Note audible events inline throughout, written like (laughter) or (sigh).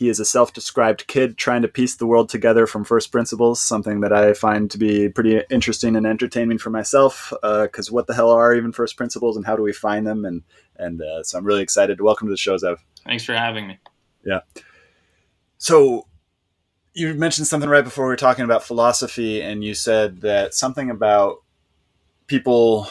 He is a self described kid trying to piece the world together from first principles, something that I find to be pretty interesting and entertaining for myself. Because uh, what the hell are even first principles and how do we find them? And, and uh, so I'm really excited. to Welcome to the show, Zev. Thanks for having me. Yeah. So you mentioned something right before we were talking about philosophy, and you said that something about people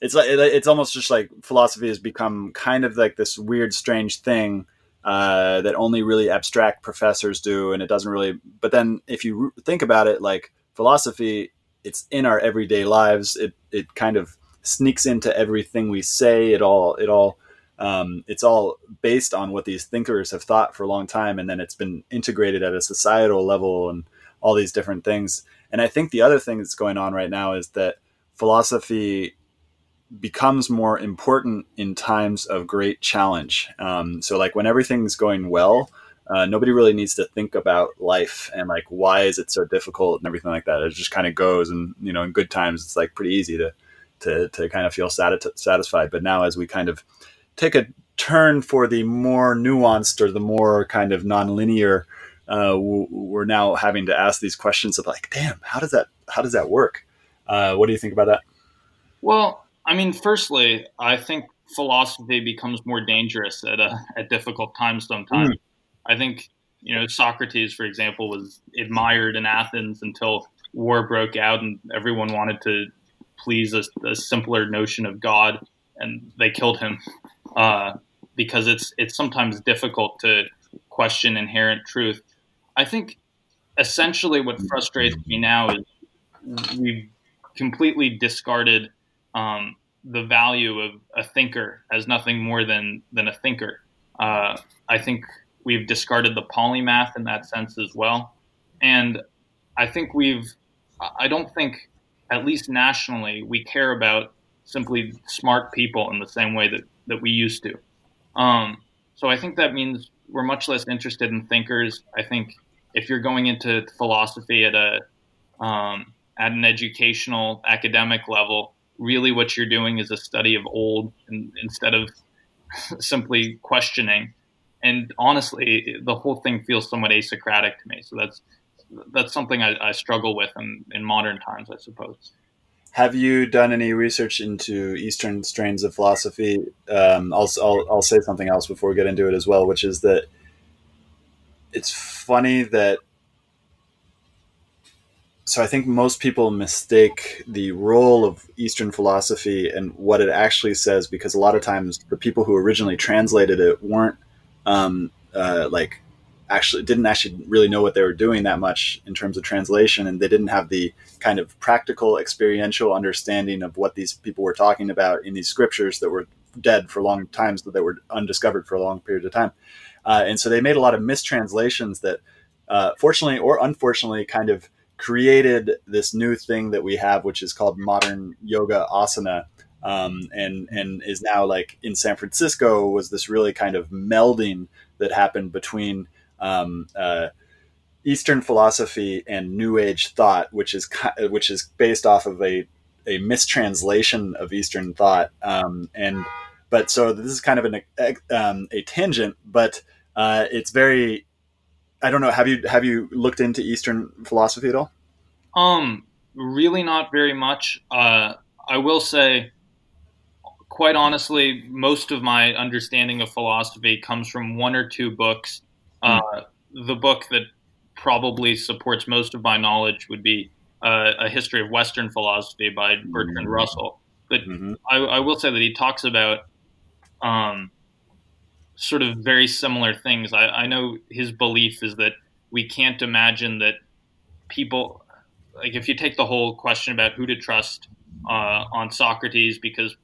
it's like it's almost just like philosophy has become kind of like this weird strange thing uh, that only really abstract professors do, and it doesn't really. But then, if you think about it, like philosophy, it's in our everyday lives. It it kind of sneaks into everything we say. It all it all um, it's all based on what these thinkers have thought for a long time, and then it's been integrated at a societal level and all these different things. And I think the other thing that's going on right now is that philosophy becomes more important in times of great challenge. Um, so, like when everything's going well, uh, nobody really needs to think about life and like why is it so difficult and everything like that. It just kind of goes, and you know, in good times, it's like pretty easy to to to kind of feel sati- satisfied. But now, as we kind of take a turn for the more nuanced or the more kind of nonlinear, uh, we're now having to ask these questions of like, damn, how does that how does that work? Uh, what do you think about that? Well, I mean, firstly, I think philosophy becomes more dangerous at a, at difficult times sometimes. Mm. I think you know Socrates, for example, was admired in Athens until war broke out and everyone wanted to please a, a simpler notion of God, and they killed him uh, because it's it's sometimes difficult to question inherent truth. I think essentially what frustrates me now is we've completely discarded um, the value of a thinker as nothing more than than a thinker. Uh, I think we've discarded the polymath in that sense as well, and I think we've. I don't think, at least nationally, we care about simply smart people in the same way that that we used to. Um, so I think that means we're much less interested in thinkers. I think if you're going into philosophy at a um, at an educational academic level, really what you're doing is a study of old and, instead of (laughs) simply questioning. And honestly, the whole thing feels somewhat asocratic to me. So that's that's something I, I struggle with in, in modern times, I suppose. Have you done any research into Eastern strains of philosophy? Um, I'll, I'll, I'll say something else before we get into it as well, which is that it's funny that so I think most people mistake the role of Eastern philosophy and what it actually says because a lot of times the people who originally translated it weren't um, uh, like actually didn't actually really know what they were doing that much in terms of translation and they didn't have the kind of practical experiential understanding of what these people were talking about in these scriptures that were dead for long times that were undiscovered for a long period of time. Uh, and so they made a lot of mistranslations that uh, fortunately or unfortunately kind of created this new thing that we have, which is called modern yoga asana. Um, and and is now like in San Francisco was this really kind of melding that happened between um, uh, Eastern philosophy and New Age thought, which is which is based off of a a mistranslation of Eastern thought. Um, and but so this is kind of an um, a tangent, but uh, it's very I don't know. Have you have you looked into Eastern philosophy at all? Um, really not very much. Uh, I will say, quite honestly, most of my understanding of philosophy comes from one or two books. Uh, mm. The book that probably supports most of my knowledge would be uh, A History of Western Philosophy by Bertrand mm. Russell. But mm-hmm. I, I, will say that he talks about um, sort of very similar things. I, I know his belief is that we can't imagine that people, like if you take the whole question about who to trust uh, on Socrates, because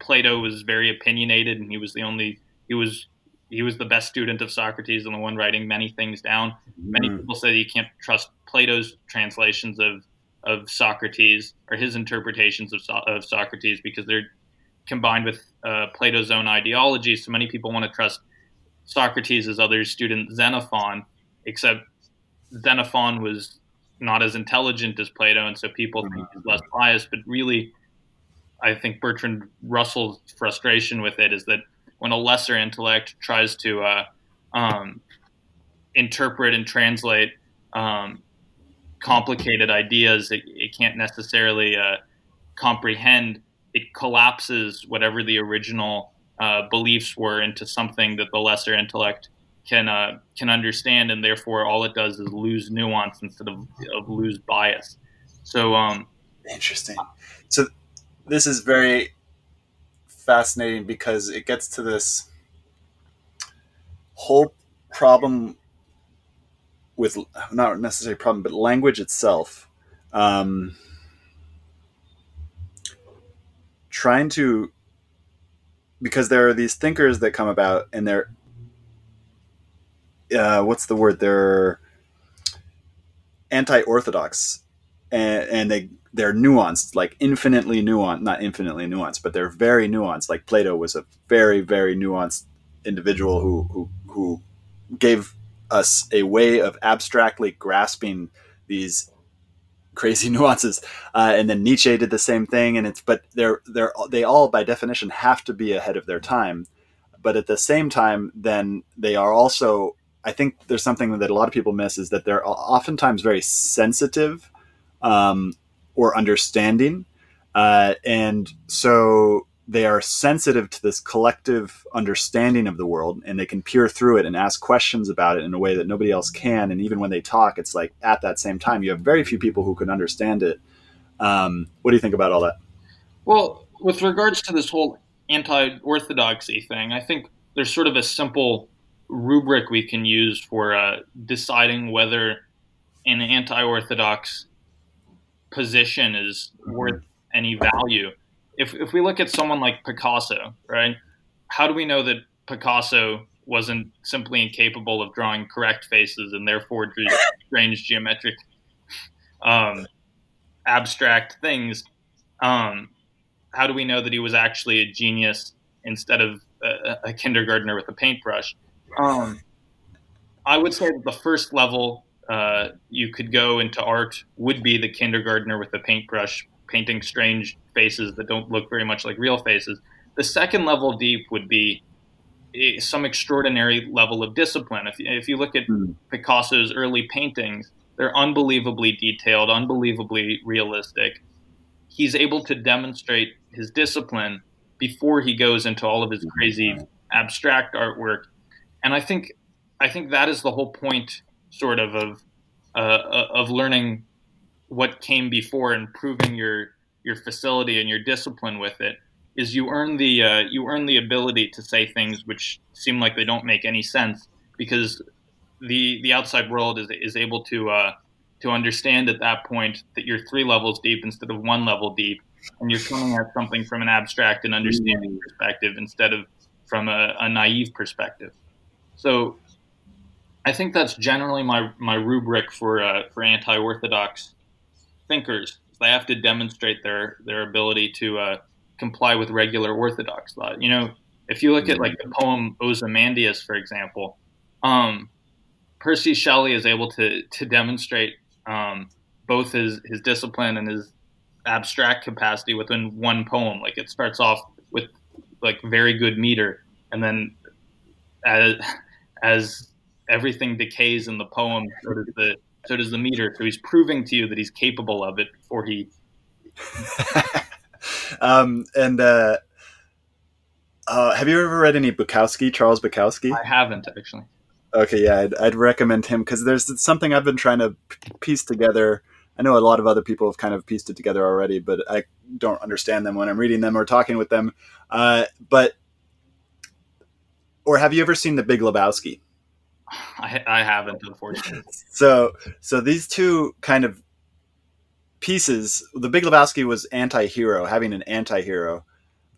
Plato was very opinionated and he was the only, he was he was the best student of Socrates and the one writing many things down. Many mm. people say you can't trust Plato's translations of of Socrates or his interpretations of, so- of Socrates because they're combined with uh, Plato's own ideology. So many people want to trust Socrates' other student Xenophon, except Xenophon was not as intelligent as Plato, and so people think he's less biased. But really, I think Bertrand Russell's frustration with it is that when a lesser intellect tries to uh, um, interpret and translate um, complicated ideas, it, it can't necessarily uh, comprehend it collapses whatever the original uh, beliefs were into something that the lesser intellect can uh, can understand, and therefore all it does is lose nuance instead of, of lose bias. So um, interesting. So this is very fascinating because it gets to this whole problem with not necessarily problem, but language itself. Um, trying to because there are these thinkers that come about and they're uh, what's the word? They're anti-orthodox and, and they they're nuanced like infinitely nuanced not infinitely nuanced but they're very nuanced. Like plato was a very very nuanced individual who who, who gave us a way of abstractly grasping these crazy (laughs) nuances. Uh, and then Nietzsche did the same thing, and it's but they're they're they all by definition have to be ahead of their time. But at the same time, then they are also. I think there's something that a lot of people miss is that they're oftentimes very sensitive um, or understanding, uh, and so they are sensitive to this collective understanding of the world and they can peer through it and ask questions about it in a way that nobody else can and even when they talk it's like at that same time you have very few people who can understand it Um, what do you think about all that? Well, with regards to this whole anti-orthodoxy thing, I think there's sort of a simple rubric we can use for uh, deciding whether an anti-orthodox position is mm-hmm. worth any value. If if we look at someone like Picasso, right? How do we know that Picasso wasn't simply incapable of drawing correct faces and therefore drew (laughs) strange geometric um, abstract things um, how do we know that he was actually a genius instead of a, a kindergartner with a paintbrush um, i would say that the first level uh, you could go into art would be the kindergartner with a paintbrush painting strange faces that don't look very much like real faces the second level deep would be some extraordinary level of discipline. If, if you look at mm. Picasso's early paintings, they're unbelievably detailed, unbelievably realistic. He's able to demonstrate his discipline before he goes into all of his crazy abstract artwork, and I think I think that is the whole point, sort of, of uh, of learning what came before and proving your your facility and your discipline with it is you earn the uh, you earn the ability to say things which seem like they don't make any sense because the the outside world is is able to uh, to understand at that point that you're three levels deep instead of one level deep, and you're coming at something from an abstract and understanding perspective instead of from a, a naive perspective. So, I think that's generally my my rubric for uh, for anti-orthodox thinkers. They have to demonstrate their their ability to uh, comply with regular Orthodox thought. You know, if you look at like the poem Ozymandias, for example, um, Percy Shelley is able to to demonstrate um, both his his discipline and his abstract capacity within one poem. Like it starts off with like very good meter, and then as (laughs) as everything decays in the poem, so does the so does the meter. So he's proving to you that he's capable of it before he (laughs) um, and uh, uh, have you ever read any Bukowski, Charles Bukowski? I haven't actually. Okay, yeah, I'd, I'd recommend him because there's something I've been trying to piece together. I know a lot of other people have kind of pieced it together already, but I don't understand them when I'm reading them or talking with them. Uh, but, or have you ever seen The Big Lebowski? (sighs) I, I haven't, unfortunately. (laughs) so, so these two kind of pieces. The Big Lebowski was anti-hero, having an anti-hero,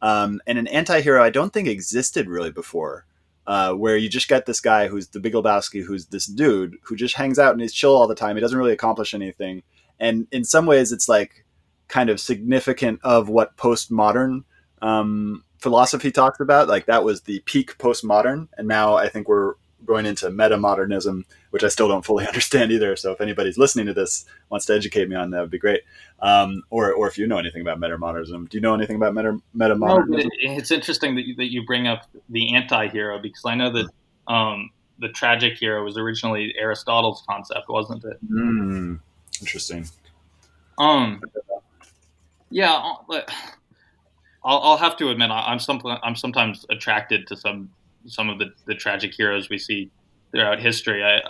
um, and an anti-hero I don't think existed really before. Uh, where you just get this guy who's the Big Lebowski, who's this dude who just hangs out and he's chill all the time. He doesn't really accomplish anything, and in some ways, it's like kind of significant of what postmodern um, philosophy talks about. Like that was the peak postmodern, and now I think we're going into meta modernism, which I still don't fully (laughs) understand either. So if anybody's listening to this wants to educate me on that, would be great. Um, or, or if you know anything about meta modernism, do you know anything about meta meta modernism? No, it's interesting that you, that you bring up the anti-hero because I know that um, the tragic hero was originally Aristotle's concept, wasn't it? Mm, interesting. Um, yeah, uh, I'll, I'll have to admit I'm some, I'm sometimes attracted to some some of the, the tragic heroes we see throughout history. I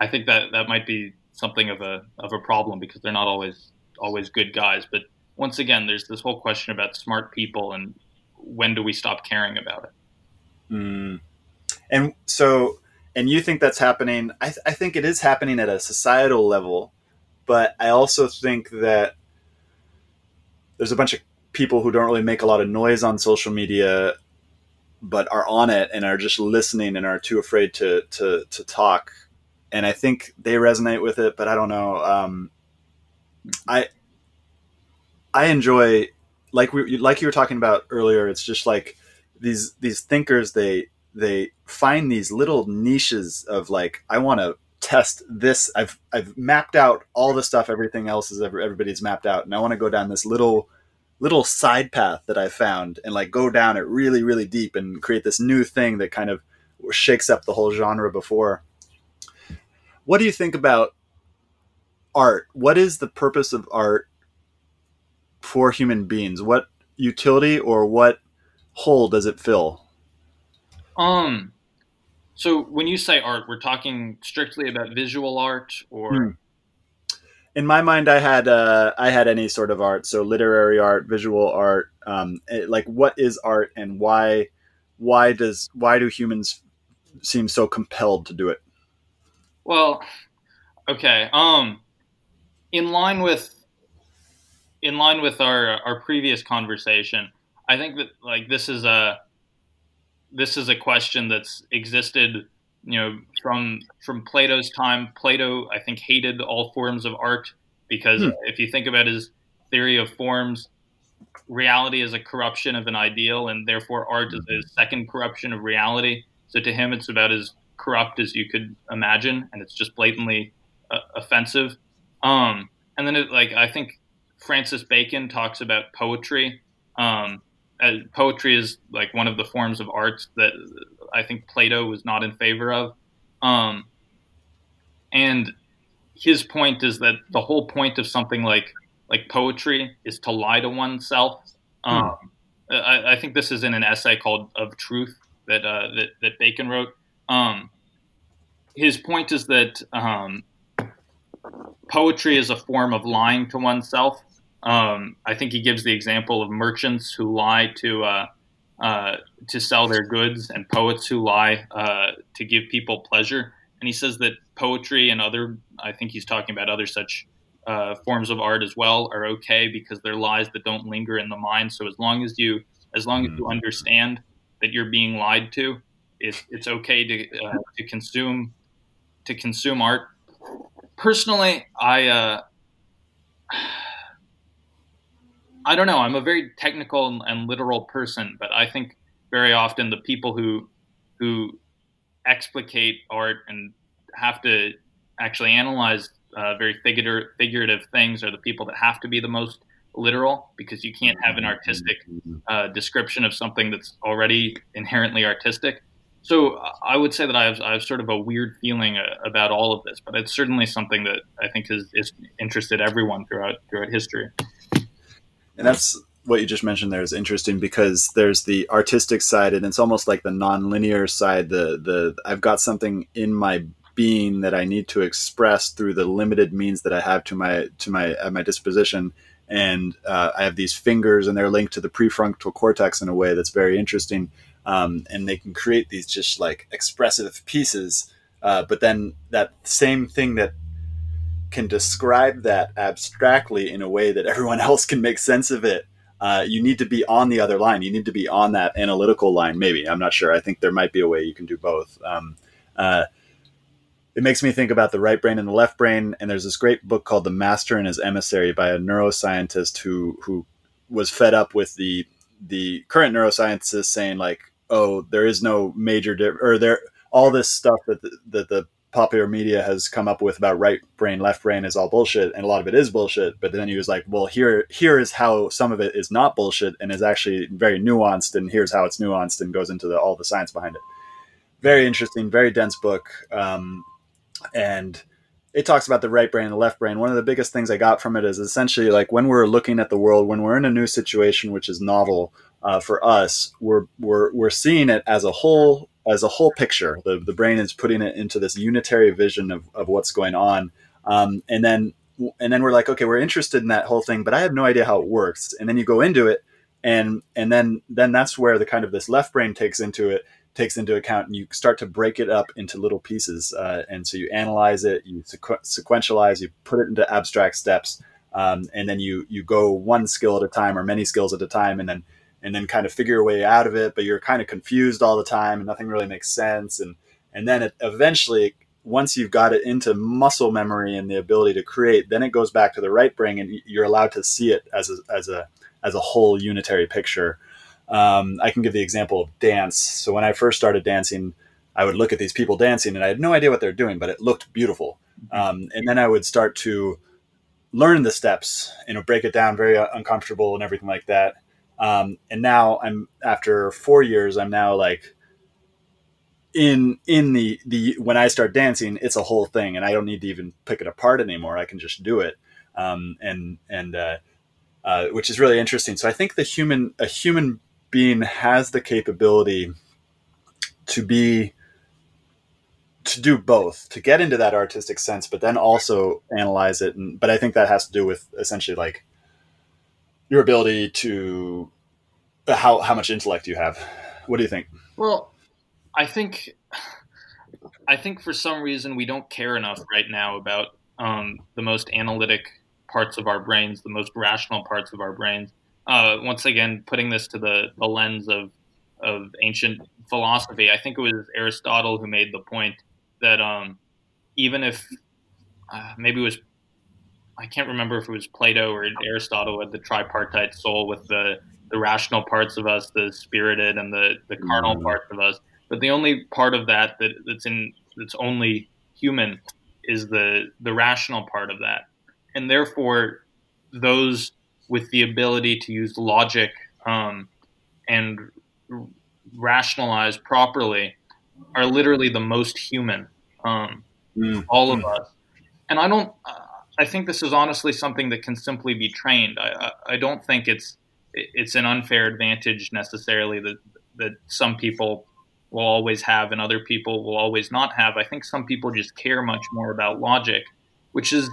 I think that that might be something of a of a problem because they're not always always good guys. But once again, there's this whole question about smart people and when do we stop caring about it? Mm. And so, and you think that's happening? I, th- I think it is happening at a societal level, but I also think that there's a bunch of people who don't really make a lot of noise on social media but are on it and are just listening and are too afraid to to to talk. And I think they resonate with it, but I don't know. Um, I I enjoy like we like you were talking about earlier. It's just like these these thinkers they they find these little niches of like I want to test this. I've I've mapped out all the stuff everything else is everybody's mapped out, and I want to go down this little little side path that I found and like go down it really, really deep and create this new thing that kind of shakes up the whole genre before. What do you think about art? What is the purpose of art for human beings? What utility or what hole does it fill? Um, so when you say art, we're talking strictly about visual art or. Hmm in my mind, I had uh, I had any sort of art, so literary art, visual art. Um, it, like, what is art, and why why does why do humans seem so compelled to do it? Well, okay. Um, in line with in line with our our previous conversation, I think that like this is a this is a question that's existed you know from from Plato's time. Plato, I think, hated all forms of art because hmm. if you think about his theory of forms, reality is a corruption of an ideal, and therefore art is a mm-hmm. second corruption of reality. So to him, it's about as corrupt as you could imagine, and it's just blatantly uh, offensive. Um, and then, it, like I think Francis Bacon talks about poetry. Um, poetry is like one of the forms of art that I think Plato was not in favor of. Um, and his point is that the whole point of something like like poetry is to lie to oneself. Hmm. Um, I, I, think this is in an essay called "Of Truth" that uh, that, that Bacon wrote. Um, his point is that um, poetry is a form of lying to oneself. Um, I think he gives the example of merchants who lie to uh, uh, to sell their goods and poets who lie uh, to give people pleasure. And he says that poetry and other, I think he's talking about other such uh, forms of art as well, are okay because they're lies that don't linger in the mind. So as long as you, as long as you mm. understand that you're being lied to, it's, it's okay to uh, to consume to consume art. Personally, I uh, I don't know. I'm a very technical and literal person, but I think very often the people who who explicate art and have to actually analyze uh, very figurative, figurative things are the people that have to be the most literal because you can't have an artistic uh, description of something that's already inherently artistic. So I would say that I have, I have sort of a weird feeling uh, about all of this, but it's certainly something that I think has, has interested everyone throughout throughout history and that's what you just mentioned there is interesting because there's the artistic side and it's almost like the non-linear side the the I've got something in my being that I need to express through the limited means that I have to my to my at my disposition. And uh, I have these fingers and they're linked to the prefrontal cortex in a way that's very interesting. Um, and they can create these just like expressive pieces. Uh, but then that same thing that can describe that abstractly in a way that everyone (laughs) else can make sense of it, uh, you need to be on the other line. You need to be on that analytical line. Maybe I'm not sure. I think there might be a way you can do both. Um, uh, it makes me think about the right brain and the left brain. And there's this great book called The Master and His Emissary by a neuroscientist who who was fed up with the the current neuroscientists saying like, oh, there is no major di- or there all this stuff that the, that the popular media has come up with about right brain, left brain is all bullshit, and a lot of it is bullshit. But then he was like, well, here here is how some of it is not bullshit and is actually very nuanced, and here's how it's nuanced and goes into the, all the science behind it. Very interesting, very dense book, um, and it talks about the right brain and the left brain. One of the biggest things I got from it is essentially like when we're looking at the world, when we're in a new situation which is novel uh, for us, we're we're we're seeing it as a whole as a whole picture. The, the brain is putting it into this unitary vision of, of what's going on. Um, and then and then we're like, okay, we're interested in that whole thing, but I have no idea how it works. And then you go into it, and and then then that's where the kind of this left brain takes into it takes into account, and you start to break it up into little pieces. Uh, and so you analyze it, you sequ- sequentialize, you put it into abstract steps, um, and then you you go one skill at a time or many skills at a time, and then and then kind of figure your way out of it but you're kind of confused all the time and nothing really makes sense. And and then it eventually once you've got it into muscle memory and the ability to create then it goes back to the right brain and you're allowed to see it as a as a as a whole unitary picture. Um, i can give the example of dance. So when i first started dancing i would look at these people dancing and i had no idea what they're doing but it looked beautiful. Mm-hmm. um, and then i would start to learn the steps you know break it down very uncomfortable and everything like that um, and now I'm after four years, I'm now like in in the the when I start dancing, it's a whole thing, and I don't need to even pick it apart anymore. I can just do it, um, and and uh, uh, which is really interesting. So I think the human a human being has the capability to be to do both to get into that artistic sense but then also analyze it and but i think that has to do with essentially like your ability to uh, how how much intellect you have? What do you think? Well i think i think for some reason we don't care enough right now about um, the most analytic parts of our brains the most rational parts of our brains. Uh, once again putting this to the, the lens of of ancient philosophy i think it was aristotle who made the point that um, even if uh, maybe it was I can't remember if it was Plato or Aristotle had the tripartite soul with the the rational parts of us, the spirited and the the carnal mm. parts of us. But the only part of that that, that's in that's only human is the the rational part of that, and therefore those with the ability to use logic um, and rationalize properly are literally the most human, um, mm. all of us. And I don't. Uh, I think this is honestly something that can simply be trained. I, I, I don't think it's it's an unfair advantage necessarily that that some people will always have and other people will always not have. I think some people just care much more about logic, which is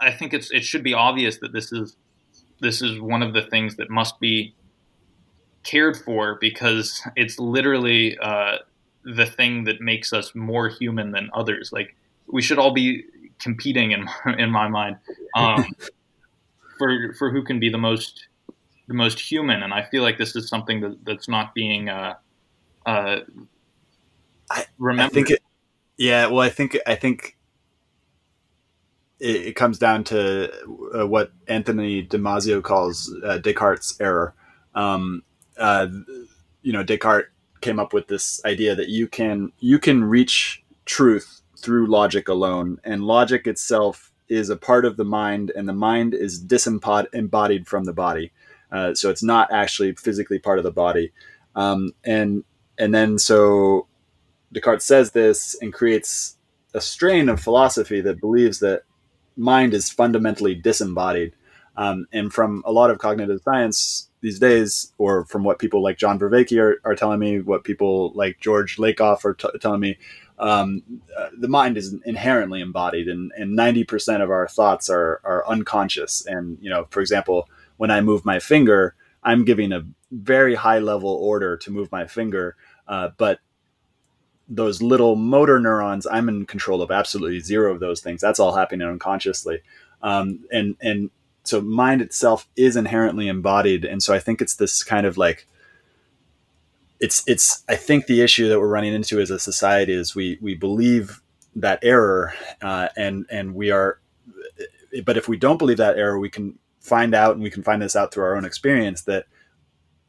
I think it's it should be obvious that this is this is one of the things that must be cared for because it's literally uh, the thing that makes us more human than others. Like we should all be competing in (laughs) in my mind um, (laughs) for for who can be the most the most human. And I feel like this is something that, that's not being uh, uh, I, I think it, yeah. Well, I think I think it, it comes down to uh, what Anthony Damasio calls uh, Descartes' error. Um, uh, you know, Descartes came up with this idea that you can you can reach truth through logic alone and logic itself is a part of the mind and the mind is disembodied from the body. Uh, so it's not actually physically part of the body. Um, and and then so descartes says this and creates a strain of philosophy that believes that mind is fundamentally disembodied. Um, and from a lot of cognitive science these days, or from what people like John Vervaeke are, are telling me, what people like George Lakoff are t- telling me, um, uh, the mind is inherently embodied, and, and 90% of our thoughts are, are unconscious. And, you know, for example, when I move my finger, I'm giving a very high level order to move my finger, uh, but those little motor neurons, I'm in control of absolutely zero of those things. That's all happening unconsciously. Um, and, and so mind itself is inherently embodied and so i think it's this kind of like it's it's i think the issue that we're running into as a society is we we believe that error uh, and and we are but if we don't believe that error we can find out and we can find this out through our own experience that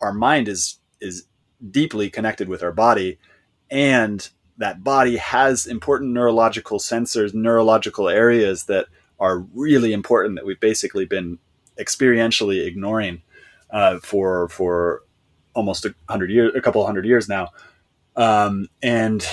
our mind is is deeply connected with our body and that body has important neurological sensors neurological areas that are really important that we've basically been experientially ignoring uh, for for almost a hundred years, a couple hundred years now, um, and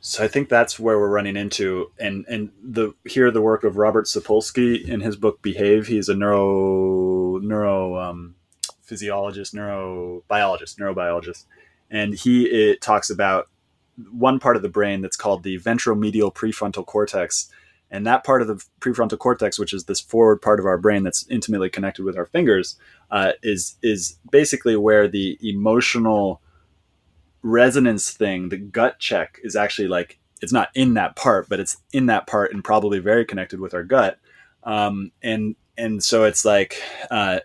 so I think that's where we're running into. And and the here the work of Robert Sapolsky in his book Behave. He's a neuro neuro um, physiologist, neurobiologist, neurobiologist, and he it talks about one part of the brain that's called the ventromedial prefrontal cortex. And that part of the prefrontal cortex, which is this forward part of our brain that's intimately connected with our fingers, uh, is is basically where the emotional resonance thing, the gut check, is actually like it's not in that part, but it's in that part and probably very connected with our gut. Um, and and so it's like uh,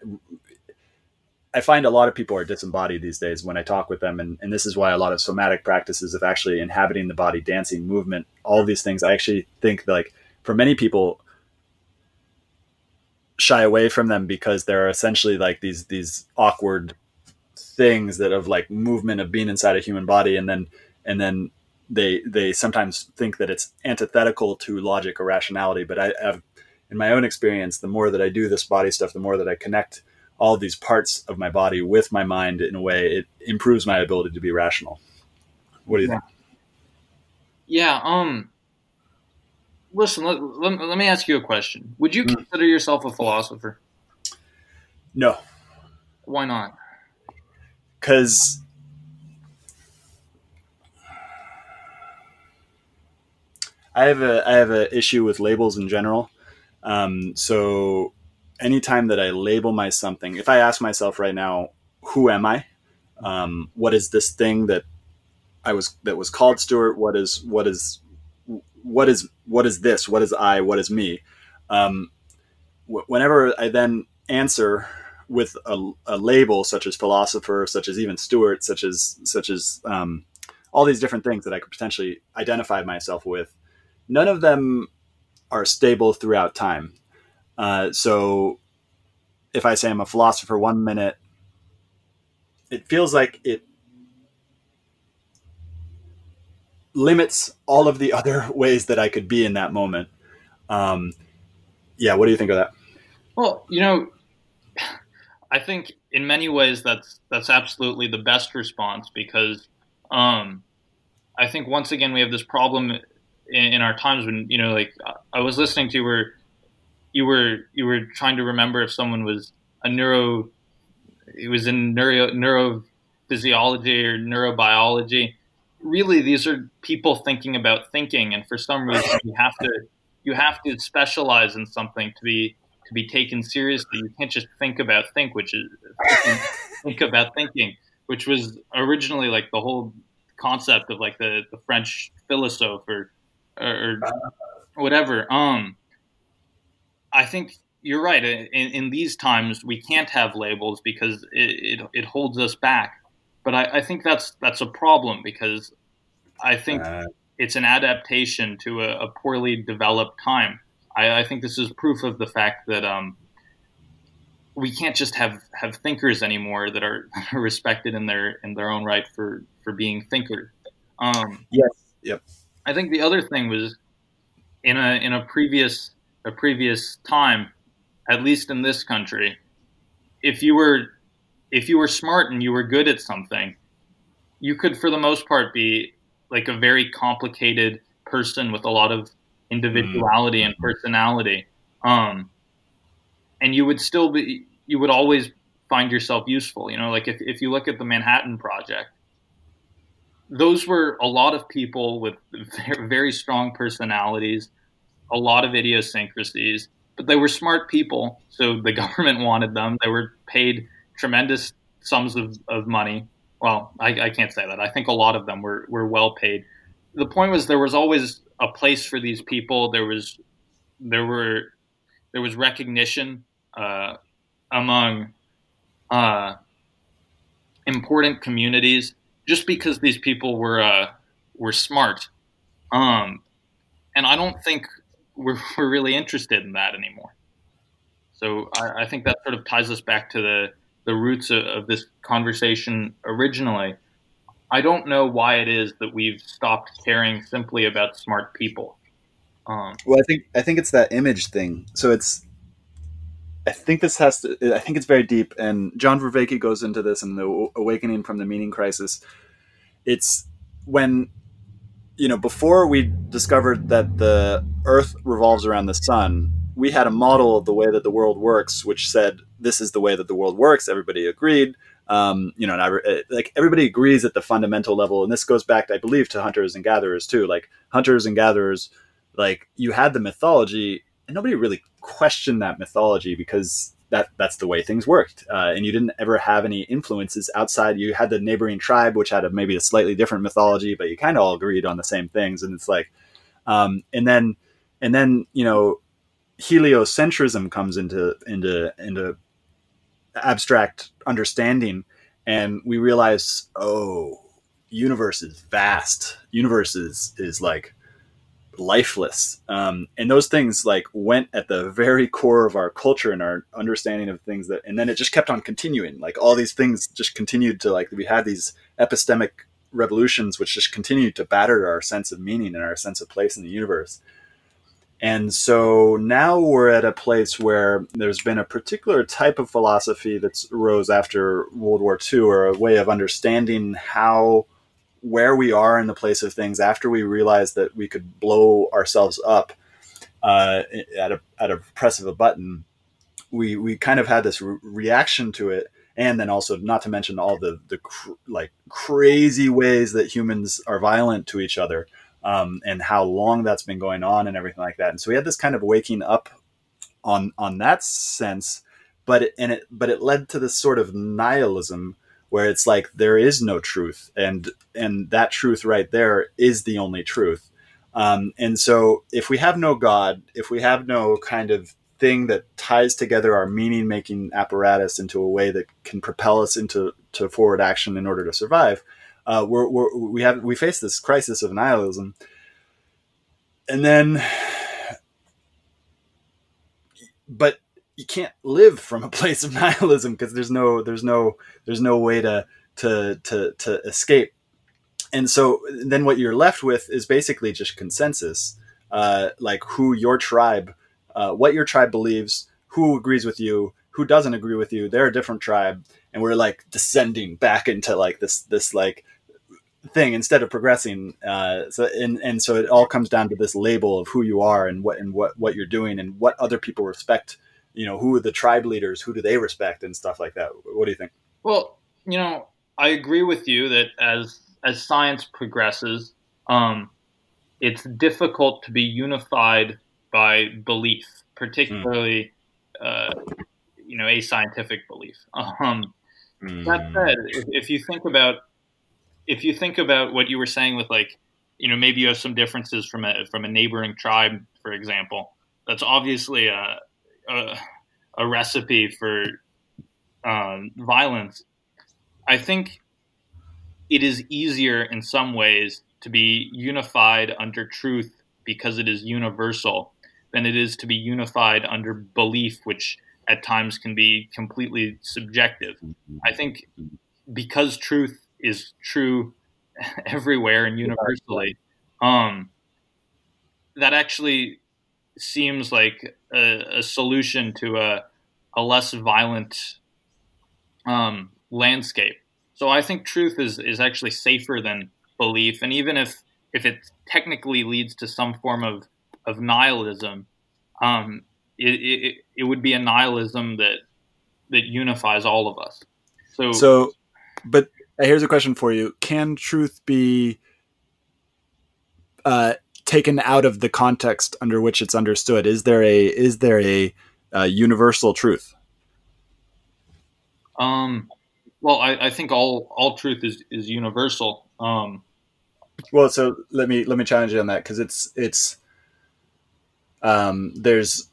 I find a lot of people are disembodied these days when I talk with them, and, and this is why a lot of somatic practices of actually inhabiting the body, dancing, movement, all these things. I actually think like for many people shy away from them because they're essentially like these these awkward things that of like movement of being inside a human body, and then and then they they sometimes think that it's antithetical to logic or rationality. But I have in my own experience, the more that I do this body stuff, the more that I connect all these parts of my body with my mind in a way it improves my ability to be rational what do you yeah. think yeah um listen, let, let, let, me ask you a question. Would you hmm. consider yourself a philosopher? No. Why not? Because I have a I have a issue with labels in general. Um, so anytime that I label my something, if I ask myself right now, who am I? Um, what is this thing that I was that was called Stuart? What is what is what is what is this? What is I? What is me? Um, wh- whenever I then answer with a, a, label such as philosopher, such as even Stuart, such as such as um, all these different things that I could potentially identify myself with, none of them are stable throughout time. Uh, so if I say I'm a philosopher one minute, it feels like it limits all of the other (laughs) ways that I could be in that moment. Um, yeah, what do you think of that? Well, you know, (sighs) I think in many ways that's that's absolutely the best response because um, I think once again we have this problem in, in, our times when you know, like I was listening to where you were you were trying to remember if someone was a neuro, it was in neuro neurophysiology or neurobiology. Really, these are people thinking about thinking, and for some reason you have to you have to specialize in something to be to be taken seriously. You can't just think about think, which is think about thinking, which was originally like the whole concept of like the, the French philosopher or, or whatever. Um, I think you're right. In, in, these times, we can't have labels because it, it, it holds us back. But I, I, think that's that's a problem because I think uh, it's an adaptation to a, a poorly developed time. I, I think this is proof of the fact that um, we can't just have, have thinkers anymore that are, (laughs) respected in their in their own right for, for being thinkers. Um, yes. Yep. I think the other thing was in a in a previous a previous time, at least in this country, if you were if you were smart and you were good at something, you could for the most part be like a very complicated person with a lot of individuality mm. and personality. Um, and you would still be, you would always find yourself useful. You know, like if, if you look at the Manhattan Project, those were a lot of people with (laughs) very strong personalities, a lot of idiosyncrasies, but they were smart people. So the (laughs) government wanted them. They were paid tremendous sums of, of money. Well, I, I can't say that. I think a lot of them were, were well paid. The point was there was always a place for these people. There was there were there was recognition uh, among uh, important communities just because these people were uh, were smart. Um, and I don't think we're, we're really interested in that anymore. So I, I, think that sort of ties us back to the the roots of, of this conversation originally. I don't know why it is that we've stopped caring simply about smart people. Um, well, I think I think it's that image thing. So it's, I think this has to. I think it's very deep, and John Vervaeke goes into this in the Awakening from the Meaning Crisis. It's when, you know, before we discovered that the Earth revolves around the sun, we had a model of the way that the world works, which said this is the way that the world works. Everybody agreed um, you know, and I, uh, like everybody agrees at the fundamental level, and this goes back, I believe, to hunters and gatherers too. Like hunters and gatherers, like you had the mythology, and nobody really questioned that mythology because that that's the way things worked, uh, and you didn't ever have any influences outside. You had the neighboring tribe, which had a, maybe a slightly different mythology, but you kind of all agreed on the same things, and it's like, um, and then and then you know, heliocentrism comes into into into abstract understanding and we realize oh universe is vast. Universe is is like lifeless. Um, and those things like went at the very core of our culture and our understanding of things that and then it just kept on continuing. Like all these things just continued to like we had these epistemic revolutions which just continued to batter our sense of meaning and our sense of place in the universe and so now we're at a place where there's been a particular type of philosophy that's arose after World War II, or a way of understanding how where we are in the place of things after we realized that we could blow ourselves up uh, at a at a press of a button. We we kind of had this re- reaction to it, and then also not to mention all the the cr- like crazy ways that humans are violent to each other um, and how long that's been going on and everything like that. And so we had this kind of waking up on on that sense, but it, and it but it led to this sort of nihilism where it's like there is no truth, and and that truth right there is the only truth. Um, and so if we have no God, if we have no kind of thing that ties together our meaning making apparatus into a way that can propel us into to forward action in order to survive, uh, we're, we're, we have we face this crisis of nihilism, and then, but you can't live from a (laughs) place of nihilism because there's no there's no there's no way to to to to escape, and so then what you're left with is basically just consensus, uh, like who your tribe uh, what your tribe believes, who agrees with you, who doesn't agree with you. They're a different tribe, and we're like descending back into like this this like thing instead of progressing. Uh, so and and so it all comes down to this label of who you are and what and what what you're doing and what other people respect. You know, who are the tribe leaders? Who do they respect and stuff like that? What do you think? Well, you know, I agree with you that as as science progresses, um, it's difficult to be unified by belief, particularly, mm. uh, you know, a scientific belief. Um, mm. That said, if, if you think about if you think about what you were saying with like, you know, maybe you have some differences from a from a neighboring tribe, for example. That's obviously a a, a recipe for um, violence. I think it is easier in some ways to be unified under truth because it is universal than it is to be unified under belief, which at times can be completely subjective. I think because truth is true (laughs) everywhere and universally, um, that actually seems like a, a solution to a, a less violent um, landscape. So I think truth is, is actually safer than belief, and even if if it technically leads to some form of of nihilism, um, it, it, it would be a nihilism that that unifies all of us. So, so, but here's a question for you: Can truth be uh, taken out of the context under which it's understood? Is there a is there a, a universal truth? Um, well, I, I, think all all truth is is universal. Um, well, so let me let me challenge you on that because it's it's um, there's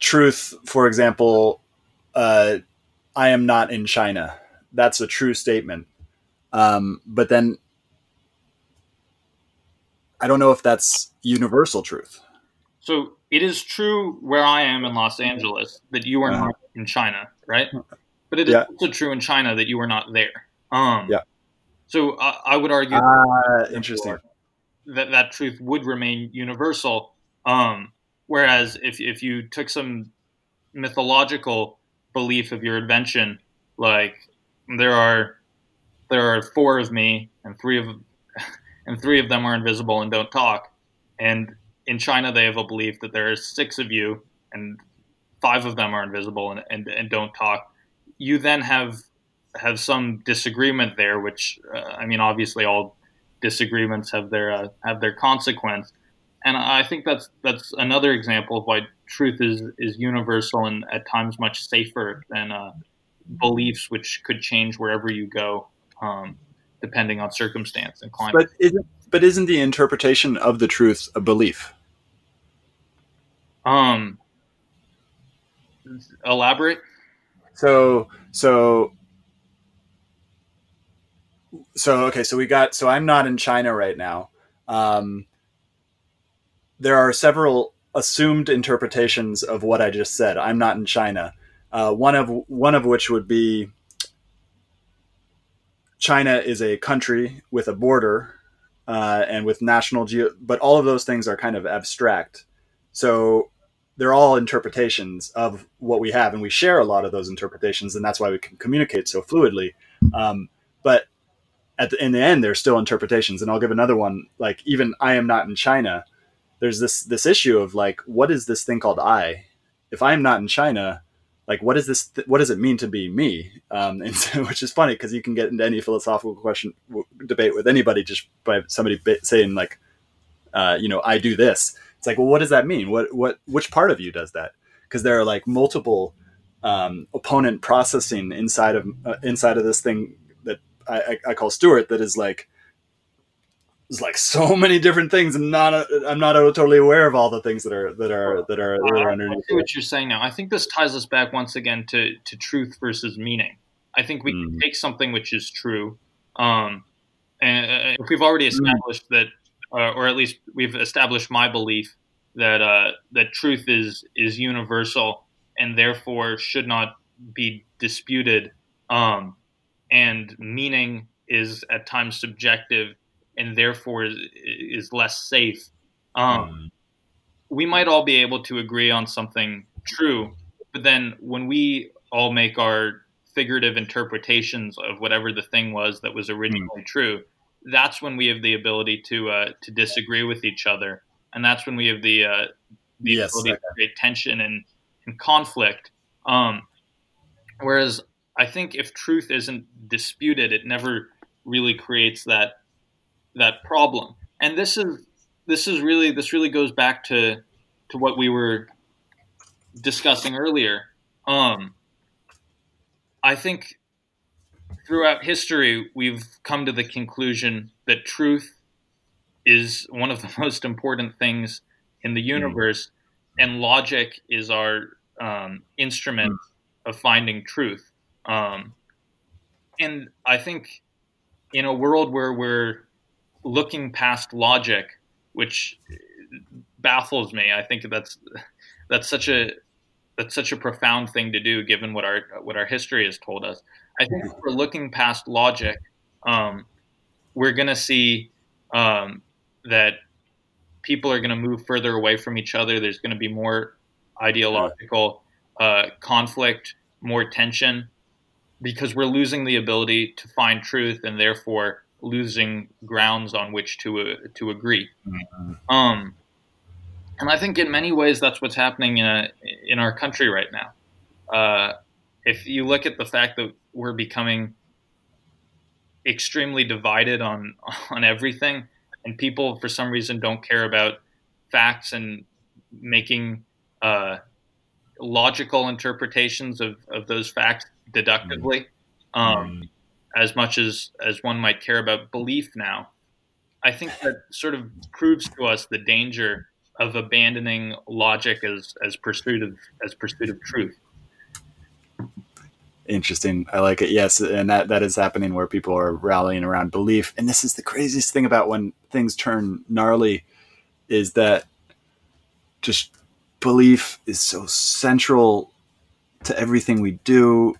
truth, for example, uh, I am not in China. That's a true statement. Um, but then I don't know if that's universal truth. So it is true where I am in Los Angeles that you are uh-huh. not in China, right? But it is yeah. also true in China that you are not there. Um, yeah. So uh, I would argue. Uh, interesting. That that truth would remain universal. Um, Whereas if if you took some mythological belief of your invention, like there are there are four of me and three of (laughs) and three of them are invisible and don't talk, and in China they have a belief that there are six of you and five of them are invisible and, and, and don't talk. You then have have some disagreement there, which uh, I mean, obviously all disagreements have their uh, have their consequence and I think that's that's another example of why truth is is universal and at times much safer than uh, beliefs, which could change wherever you go, um, depending on circumstance and climate. But isn't but isn't the interpretation of the truth a belief? Um, elaborate. So so so okay. So we got. So I'm not in China right now. Um, there are several assumed interpretations of what I just said. I'm not in China. Uh, one of one of which would be China is a country with a border uh, and with national geo, but all of those things are kind of abstract. So they're all interpretations of what we have, and we share a lot of those interpretations, and that's why we can communicate so fluidly. Um, but at the, in the end, they're still interpretations. And I'll give another one. Like even I am not in China there's this this issue of like what is this thing called I? If I'm not in China, like what is this? Th- what does it mean to be me? Um, (laughs) and so, which is funny because you can get into any philosophical question w- debate with anybody just by somebody saying like uh, you know, I do this. It's like, well, what does that mean? What what which part of you does that? Because there are like multiple um, opponent processing inside of uh, inside of this thing that I, I, I call Stuart. That is like there's like so (laughs) many different things, and not I'm not totally aware of all the things that are that are that are, that are underneath. I see what you're saying now. I think this ties us back once again to to truth versus meaning. I think we mm. can take something which is true, um, and uh, if we've already mm. established mm. that uh, or at least we've established my belief that uh, that truth is is universal and therefore should not be disputed, um, and meaning is at times subjective and therefore is, is less safe. Um, mm. We might all be able to agree on something true, but then when we all make our figurative interpretations of whatever the thing was that was originally mm. true, that's when we have the ability to uh, to disagree with each other, and that's when we have the uh, the yes, ability to create tension and, and conflict. Um, whereas I think if truth isn't disputed, it never really creates that that problem. And this is this is really this really goes back to to what we were discussing earlier. Um, I think throughout history, we've come to the conclusion that truth is one of the (laughs) most important things in the hmm. universe, mm. and logic is our um, instrument mm. of finding truth. Um, and I think in a world where we're looking past logic, which baffles me, I think that's that's such a that's such a profound thing to do, given what our what our history has told us. I think if we're looking past logic, um, we're going to see um, that people are going to move further away from each other. There's going to be more ideological uh, conflict, more tension, because we're losing the ability to find truth and therefore losing grounds on which to uh, to agree. Mm-hmm. Um, and I think in many ways that's what's happening in, a, in our country right now. Uh, if you look at the fact that we're becoming extremely divided on (laughs) on everything, and people for some reason don't care about facts and making uh, logical interpretations of, of those facts deductively, mm-hmm. um, mm. As much as as one might care about belief now. I think that sort of proves to us the danger of abandoning logic as as pursuit of as pursuit of truth interesting. I like it. Yes, and that that is happening where people are rallying around belief. And this is the craziest thing about when things turn gnarly, is that just belief is so central to everything we do.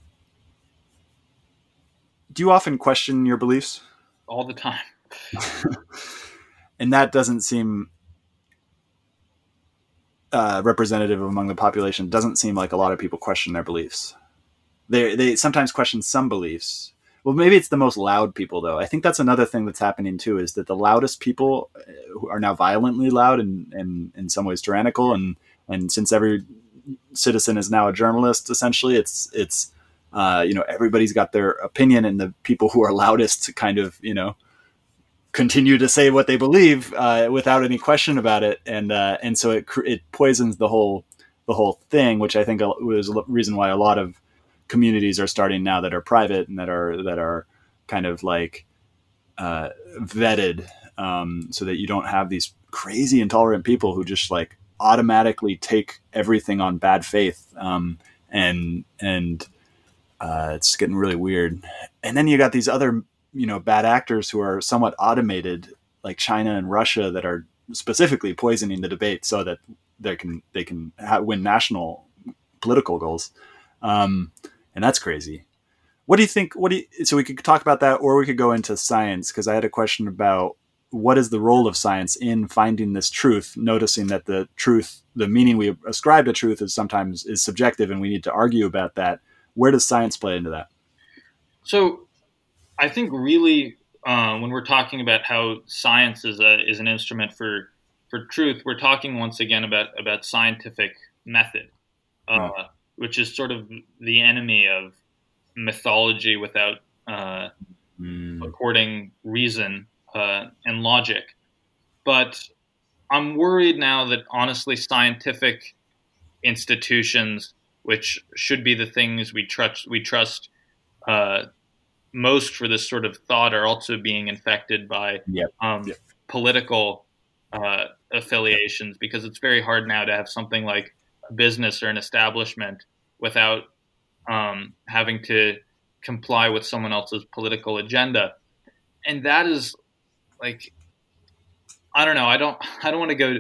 Do you often question your beliefs? All the time. (laughs) and that doesn't seem uh, representative among the population. Doesn't seem like a lot of people question their beliefs they they sometimes question some beliefs. Well, maybe it's the most loud people though. I think that's another thing that's happening too is that the loudest people uh, are now violently loud and, and in some ways tyrannical and and since every citizen is now a journalist essentially it's it's uh, you know everybody's got their opinion and the people who are loudest kind of you know continue to say what they believe uh, without any question about it. And uh, and so it it poisons the whole the whole thing which I think was a reason why a lot of communities are starting now that are private and that are that are kind of like uh, vetted um, so that you don't have these crazy intolerant people who just like automatically take everything on bad faith um, and and uh, it's getting really weird and then you got these other you know bad actors who are somewhat automated like China and Russia that are specifically poisoning the debate so that they can they can ha- win national political goals um, and that's crazy. What do you think? What do you, so we could talk about that, or we could go into science because I had a question about what is the role of science in finding this truth, noticing that the truth, the meaning we ascribe to truth, is sometimes is subjective, and we need to argue about that. Where does science play into that? So, I think really uh, when we're talking about how science is a, is an instrument for for truth, we're talking once again about about scientific method. Uh, which is sort of the enemy of mythology without uh, mm. according reason uh, and logic. But I'm worried now that honestly, scientific institutions, which should be the things we trust, we trust uh, most for this sort of thought, are also being infected by yep. Um, yep. political uh, affiliations because it's very hard now to have something like a business or an establishment without um, having to comply with someone else's political agenda, and that is like I don't know. I don't. (laughs) I don't want to go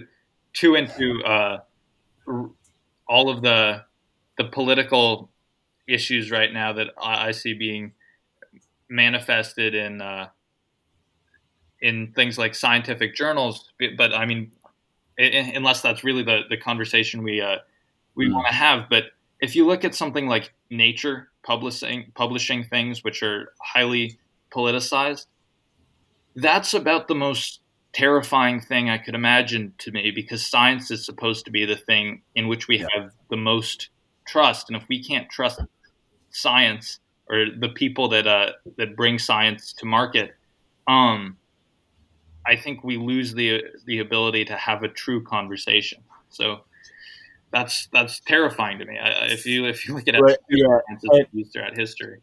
too into uh, all of the the political issues right now that I, I see being manifested in uh, in things like scientific journals. But I mean, it, unless that's really the the conversation we uh, we mm. want to have. But if you look at something like Nature publishing publishing things which are highly politicized, that's about the most terrifying thing I could imagine to me because science is supposed to be the thing in which we yeah. have the most trust, and if we can't trust science or the people that uh, that bring science to market, um, I think we lose the the ability to have a true conversation. So that's that's terrifying to me. I, if you if you look at right, (laughs) yeah. throughout history.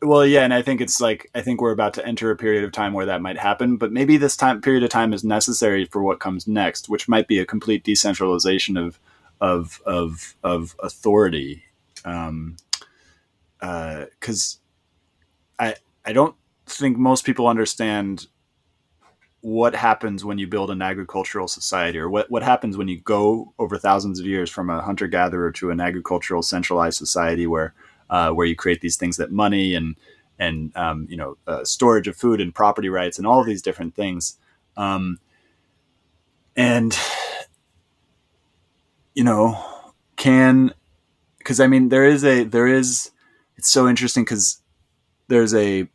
Well, yeah, and I think it's like I think we're about to enter a period of time where that might happen, but maybe this time period of time is necessary for what comes next, which might be a complete decentralization of of of of authority. Um, because uh, I I don't think most people understand what happens when you build an agricultural society or what, what happens when you go over thousands of years from a hunter gatherer to an agricultural centralized society where uh, where you create these things that money and and um, you know uh, storage of food and property rights and all of these different things um, and you know can because I mean there is a there is it's so interesting because there's a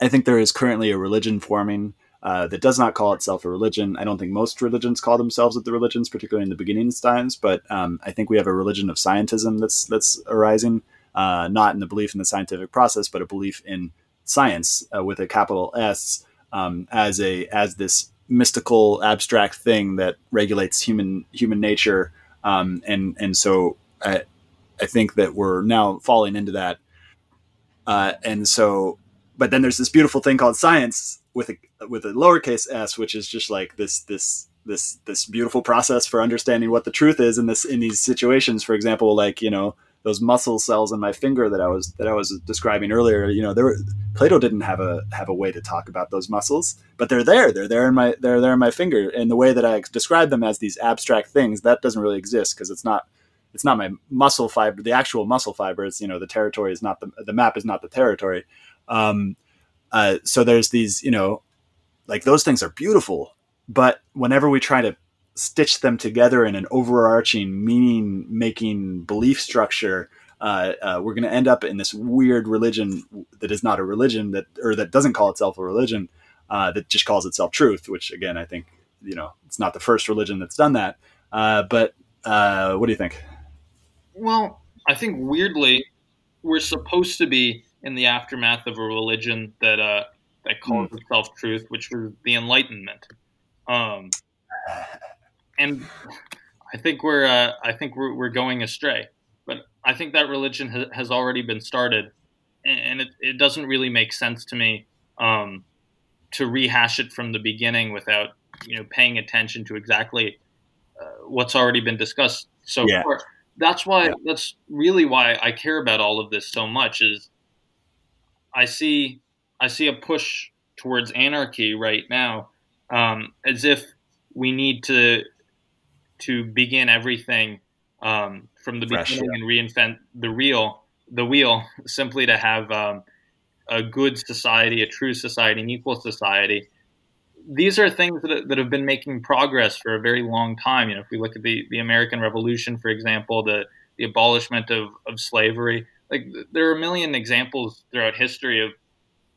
I think there is currently a religion forming uh, that does not call itself a religion. I don't think most religions call themselves the religions, particularly in the beginning times. But um, I think we have a religion of scientism that's that's arising, uh, not in the belief in the scientific process, but a belief in science uh, with a capital S um, as a as this mystical abstract thing that regulates human human nature. Um, and and so I, I think that we're now falling into that. Uh, and so, but then there's this beautiful thing called science with a with a lowercase s, which is just like this this this this beautiful process for understanding what the truth is in this in these situations. For example, like you know those muscle cells in my finger that I was that I was describing earlier. You know, there were, Plato didn't have a have a way to talk about those muscles, but they're there. They're there in my they're there in my finger. And the way that I describe them as these abstract things that doesn't really exist because it's not it's not my muscle fiber. The actual muscle fiber you know the territory is not the the map is not the territory. Um, uh, so there's these, you know, like those things are beautiful, but whenever we try to stitch them together in an overarching meaning making belief structure, uh, uh, we're going to end up in this weird religion that is not a religion that, or that doesn't call itself a religion, uh, that just calls itself truth, which again, I think, you know, it's not the first religion that's done that. Uh, but uh, what do you think? Well, I think weirdly, we're supposed to be in the aftermath of a religion that uh, that calls mm. itself truth, which was the Enlightenment. Um, and I think we're uh, I think we're, we're going astray. But I think that religion ha- has already been started, and it, it doesn't really make sense to me um, to rehash it from the beginning without you know paying attention to exactly uh, what's already been discussed so yeah. far. That's why yeah. that's really why I care about all of this so much is I see I see a push towards anarchy right now, um, as if we need to to begin everything um, from the Fresh, beginning yeah. and reinvent the real the wheel (laughs) simply to have um, a good society, a true society, an equal society. These are things that, that have been making progress for a very long time. You know, if we look at the, the American Revolution, for example, the, the abolishment of, of slavery, like there are a million examples throughout history of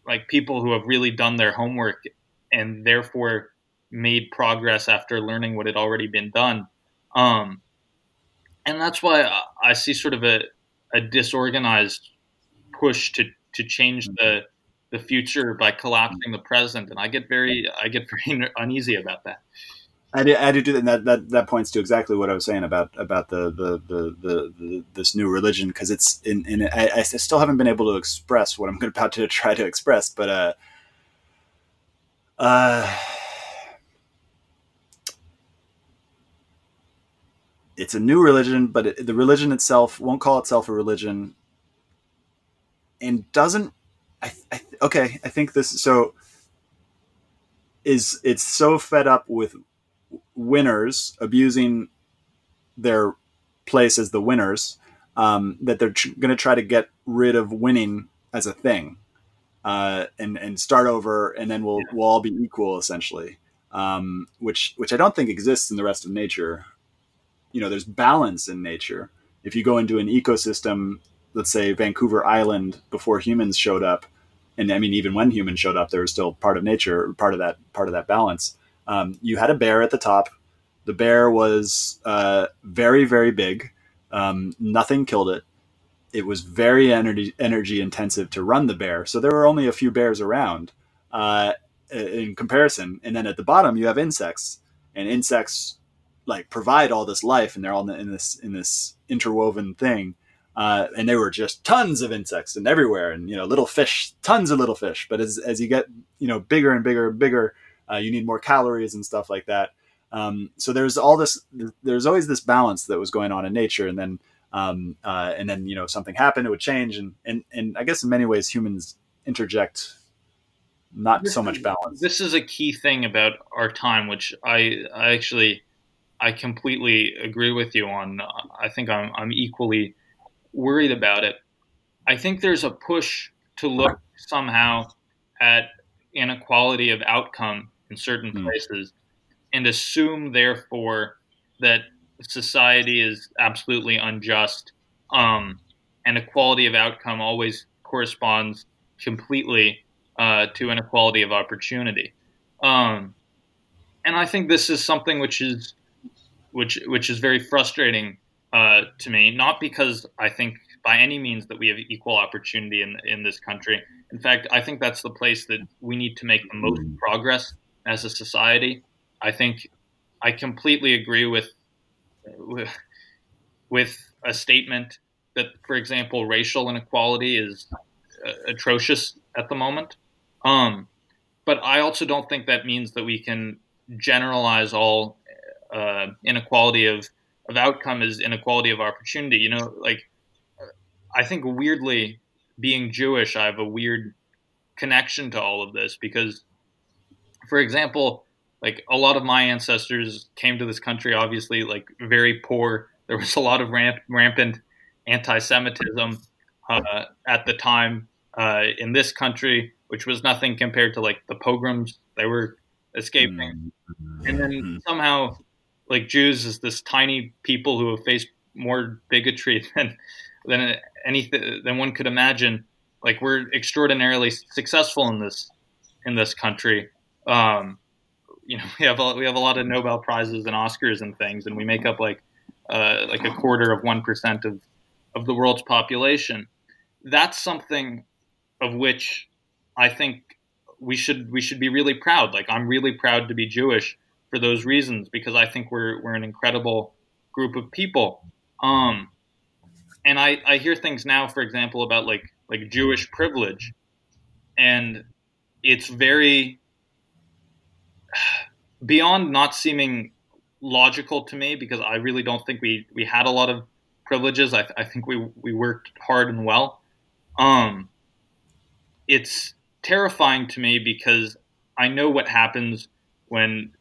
like people who have really done their homework and therefore made progress after learning what had already been done. Um, and that's why I see sort of a, a disorganized push to, to change the, the future by collapsing the present. And I get very, I get (laughs) very uneasy about that. I do, I do do that. That, that. That points to exactly what I was saying about about the the the, the, the this new religion because it's in, in I, I, still haven't been able to express what I'm (laughs) about to try to express, but uh, uh, it's a new religion, but it, the religion itself won't call itself a religion, and doesn't. I, I okay. I think this so is it's so fed up with winners abusing their place as the winners um, that they're tr- going to try to get rid of winning as a thing uh, and and start over, and then we'll we'll all be equal essentially, um, which which I don't think exists in the rest of nature. You know, there's balance in nature. If you go into an ecosystem, let's say Vancouver Island, before humans showed up, and I mean even when humans showed up, there was still part of nature, part of that part of that balance. Um, you had a bear at the top. The bear was uh, very, very big. Um, nothing killed it. It was very energy energy intensive to run the bear, so there were only a few bears around uh, in comparison. And then at the bottom, you have insects, and insects like provide all this life, and they're all in this in this interwoven thing. Uh, and there were just tons of insects and everywhere, and you know, little fish, tons of little fish. But as as you get you know bigger and bigger and bigger, uh, you need more calories and stuff like that. Um, so there's all this. There's always this balance that was going on in nature, and then um, uh, and then you know something happened, it would change, and and and I guess in many ways humans interject not this so much balance. This is a key thing about our time, which I, I actually I completely agree with you on. I think I'm I'm equally worried about it. I think there's a push to look somehow at inequality of outcome in certain mm. places and assume therefore that society is absolutely unjust um, and equality of outcome always corresponds completely uh, to inequality of opportunity um, and i think this is something which is which which is very frustrating uh, to me not because i think by any means that we have equal opportunity in in this country in fact i think that's the place that we need to make the most mm. progress as a society I think I completely agree with with, with a statement that, for example, racial inequality is uh, atrocious at the moment. Um, but I also don't think that means that we can generalize all uh, inequality of of outcome is inequality of opportunity. You know, like I think weirdly, being Jewish, I have a weird connection to all of this because, for example, like a lot of my ancestors came to this country obviously like very poor there was a lot of ramp, rampant anti-semitism uh, at the time uh, in this country which was nothing compared to like the pogroms they were escaping mm-hmm. and then mm-hmm. somehow like jews is this tiny people who have faced more bigotry (laughs) than than anything than one could imagine like we're extraordinarily successful in this in this country um, you know (laughs) we have a, we have a lot of Nobel prizes and Oscars and things, and we make up like uh, like a quarter of one percent of of the world's population. That's something of which I think we should we should be really proud. Like I'm really proud to be Jewish for those reasons because I think we're we're an incredible group of people. Um, and I, I hear things now, for example, about like like Jewish privilege, and it's very (sighs) beyond not seeming logical to me because I really don't think we we had a lot of privileges. I, I think we we worked hard and well. Um, it's terrifying to me because I know what happens when.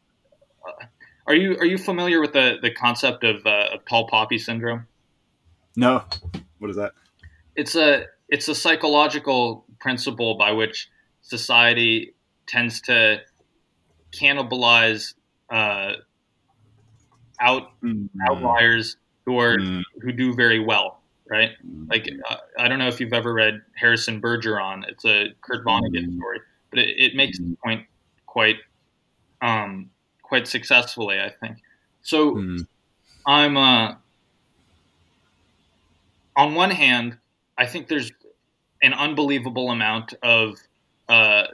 Are you are you familiar with the the concept of, uh, of tall poppy syndrome? No. What is that? It's a it's a psychological principle by which society tends to cannibalize uh, out mm-hmm. outliers who are mm-hmm. who do very well, right? Mm-hmm. Like uh, I don't know if you've ever read Harrison Bergeron. It's a Kurt Vonnegut mm-hmm. story, but it, it makes the mm-hmm. point quite um, quite successfully, I think. So mm-hmm. I'm uh, on one hand, I think there's an unbelievable amount of uh,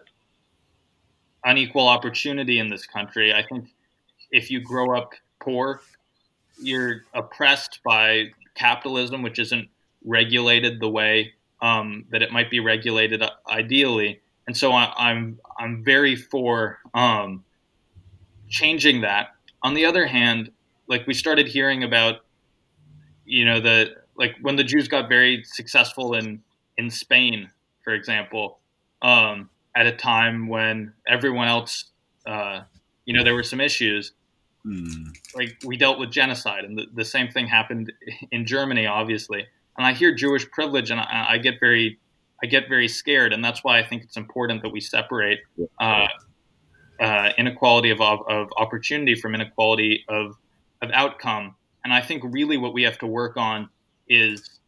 unequal opportunity in this country. I think if you grow up poor, you're oppressed by capitalism, which isn't regulated the way um, that it might be regulated uh, ideally. And so I, am I'm, I'm very for um, changing that. On the other hand, like we started hearing about, you know, the like when the Jews got very successful in in Spain, for example, um, at a time when everyone else, uh, you know, there were some issues. Mm. Like we dealt with genocide, and the, the same thing happened in Germany, obviously. And I hear Jewish privilege, and I, I get very, I get very scared, and that's why I think it's important that we separate uh, uh, inequality of, of opportunity from inequality of of outcome. And I think really what we have to work on is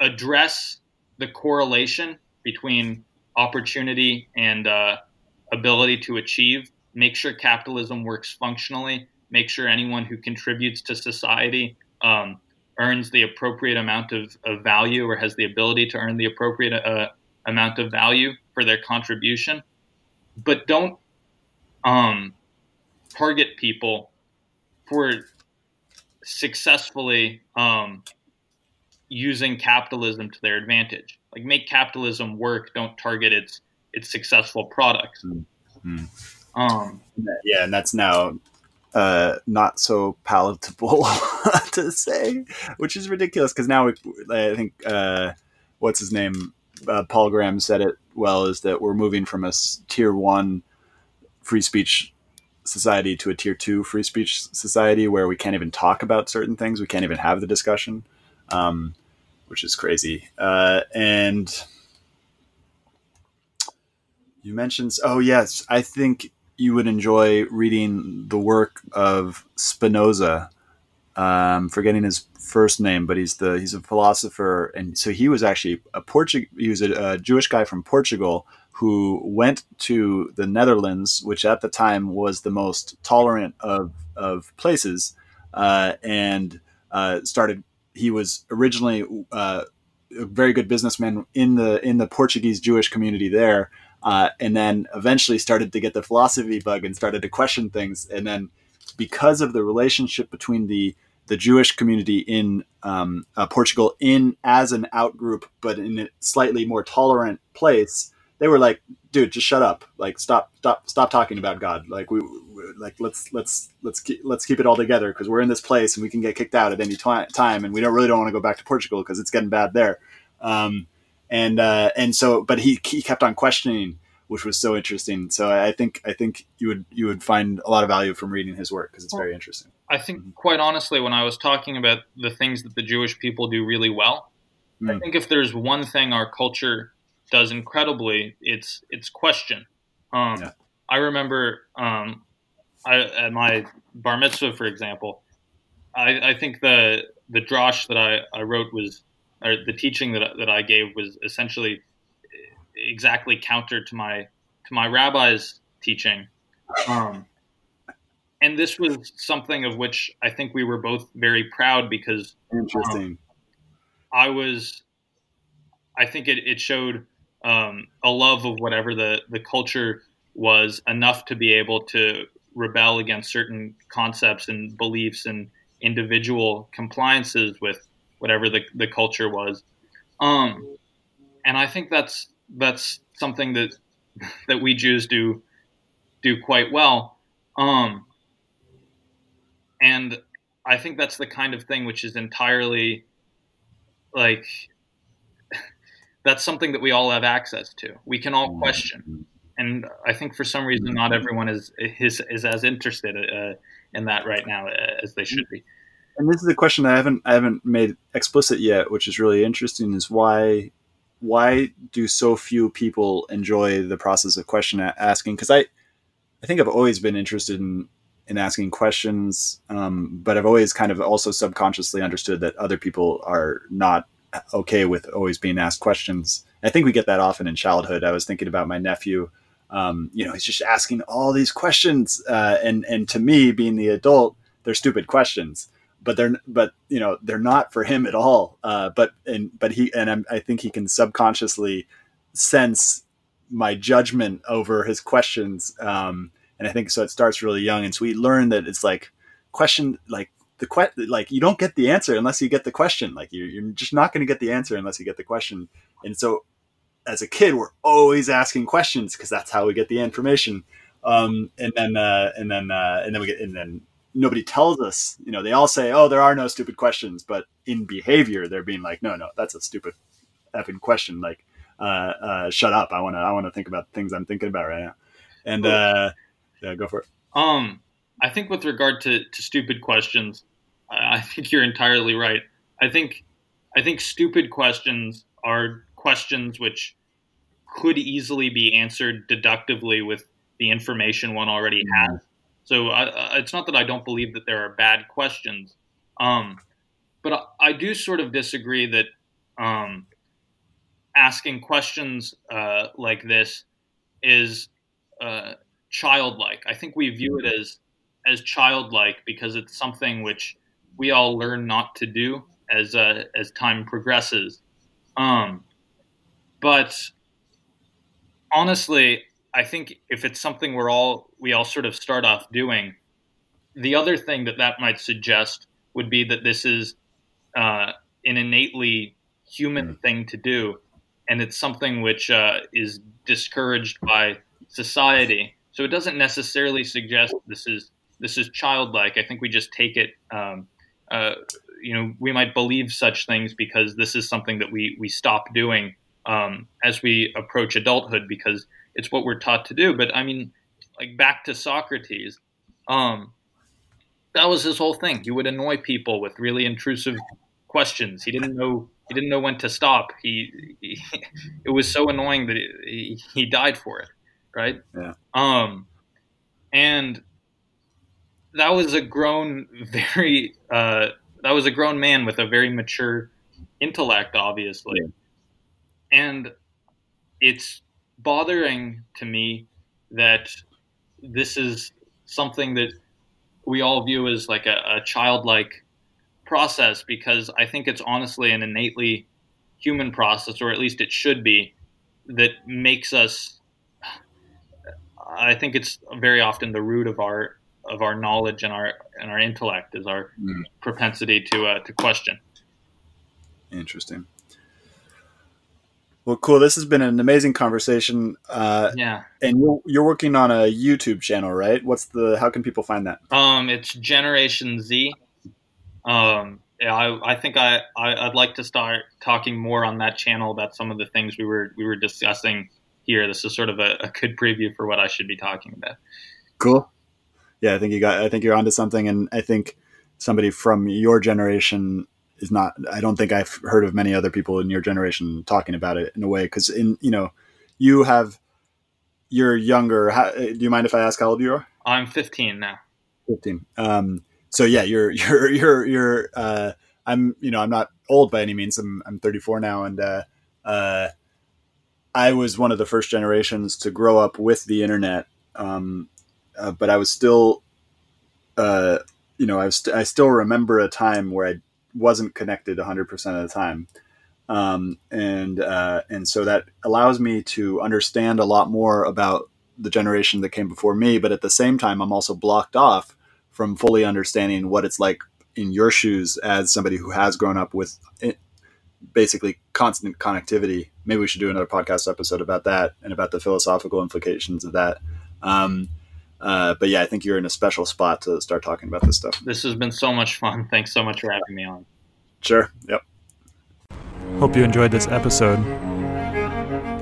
address the correlation between opportunity and uh, ability to achieve. Make sure capitalism works functionally. Make sure anyone who contributes to society um, earns the appropriate amount of, of, value or has the ability to earn the appropriate uh, amount of value for their contribution. But don't um, target people for successfully um, using capitalism to their advantage. Like make capitalism work. Don't target its its successful products. Mm-hmm. Um, yeah, and that's now uh, not so palatable (laughs) to say, which is ridiculous because now we, I think uh, what's his name, uh, Paul Graham said it well, is that we're moving from a tier one free speech society to a tier two free speech society where we can't even talk about certain things, we can't even have the discussion. Um, which is crazy. Uh, and you mentioned, oh yes, I think you would enjoy reading the work of Spinoza. Um, forgetting his first name, but he's the he's a philosopher, and so he was actually a Portug he was a, a Jewish guy from Portugal who went to the Netherlands, which at the time was the most tolerant of of places, uh, and uh, started he was originally uh, a very good businessman in the in the Portuguese Jewish community there, uh, and then eventually started to get the philosophy bug and started to question things. And then because of the relationship between the the Jewish community in um, uh, Portugal in as an outgroup, but in a slightly more tolerant place, they were like, dude, just shut up. Like, stop, stop, stop talking about God. Like, we, we like, let's, let's, let's keep, let's keep it all together because we're in this place and we can get kicked out at any t- time, and we don't really don't want to go back to Portugal because it's getting bad there. Um, and uh, and so, but he he kept on questioning, which was so interesting. So I think I think you would you would find a lot of value from reading his work because it's very interesting. I think, mm-hmm. quite honestly, when I was talking about the things that the Jewish people do really well, mm. I think if there's one thing our culture does incredibly. It's it's question. Um, yeah. I remember um, I, at my bar mitzvah, for example, I, I think the the drosh that I, I wrote was or the teaching that that I gave was essentially exactly counter to my to my rabbi's teaching. Um, and this was something of which I think we were both very proud because interesting. Um, I was, I think it, it showed um, a love of whatever the the culture was enough to be able to rebel against certain concepts and beliefs and individual compliances with whatever the, the culture was. Um, and I think that's that's something that that we Jews do do quite well. Um, and I think that's the kind of thing which is entirely like (laughs) that's something that we all have access to. We can all mm-hmm. question, and I think for some reason not everyone is is, is as interested uh, in that right now uh, as they should be. And this is a question I haven't I haven't made explicit yet, which is really interesting. Is why why do so few people enjoy the process of question asking? Because I I think I've always been interested in in asking questions, um, but I've always kind of also subconsciously understood that other people are not okay with always being asked questions. I think we get that often in childhood. I was thinking about my nephew. Um, you know, he's just asking all these questions, uh, and and to me, being the adult, they're stupid questions. But they're but you know they're not for him at all. Uh, but and but he and I'm, I think he can subconsciously sense my judgment over his questions. Um, and I think so. It starts really young, and so we learn that it's like question like the que- like you don't get the answer unless you get the question. Like you're, you're just not going to get the answer unless you get the question. And so, as a kid, we're always asking questions because that's how we get the information. Um, and then uh, and then uh, and then we get and then nobody tells us. You know, they all say, "Oh, there are no stupid questions," but in behavior, they're being like, "No, no, that's a stupid effing question." Like, uh, uh, shut up! I want to I want to think about things I'm thinking about right now. And uh, yeah, go for it. Um, I think with regard to, to stupid questions, I think you're entirely right. I think I think stupid questions are questions which could easily be answered deductively with the information one already mm-hmm. has. So I, it's not that I don't believe that there are bad questions, um, but I, I, do sort of disagree that um, asking questions uh, like this is uh, childlike. I think we view it as as childlike because it's something which we all learn not to do as uh, as time progresses. Um, but honestly, I think if it's something we're all we all sort of start off doing, the other thing that that might suggest would be that this is uh, an innately human mm. thing to do, and it's something which uh, is discouraged by society. So it doesn't necessarily suggest this is this is childlike. I think we just take it. Um, uh, you know, we might believe such things because this is something that we we stop doing um, as we approach adulthood because it's what we're taught to do. But I mean, like back to Socrates, um, that was his whole thing. He would annoy people with really intrusive questions. He didn't know he didn't know when to stop. He, he (laughs) it was so annoying that he, he died for it. Right. Yeah. Um, and that was a grown, (laughs) very uh, that was a grown man with a very mature intellect, obviously, yeah. and it's bothering to me that this is something that we all view as like a, a childlike process because I think it's honestly an innately human process, or at least it should be, that makes us. I think it's very often the root of our of our knowledge and our and our intellect is our mm. propensity to uh, to question. Interesting. Well, cool. This has been an amazing conversation. Uh, yeah. And you're, you're working on a YouTube channel, right? What's the? How can people find that? Um, it's Generation Z. Um, yeah, I, I think I, I would like to start talking more on that channel about some of the things we were we were discussing here. This is sort of a, a good preview for what I should be talking about. Cool yeah, I think you got. I think you're onto something, and I think somebody from your generation is not. I don't think I've heard of many other people in your generation talking about it in a way because in you know, you have you're younger. How, do you mind if I ask how old you are? I'm 15 now. 15. Um, so yeah, you're (laughs) you're you're you're. Uh, I'm you know I'm not old by any means. I'm I'm 34 now, and uh, uh, I was one of the first generations to grow up with the internet. Um, uh, but I was still, uh, you know, I was st- I still remember a time where I wasn't connected 100% of the time. Um, and uh, and so that allows me to understand a lot more about the generation that came before me. But at the same time, I'm also blocked off from fully understanding what it's like in your shoes as somebody who has grown up with it, basically constant connectivity. Maybe we should do another podcast episode about that and about the philosophical implications of that. Um, uh, but yeah, I think you're in a special spot to start talking about this stuff. This has been so much fun. Thanks so much for having me on. Sure. Yep. Hope you enjoyed this episode.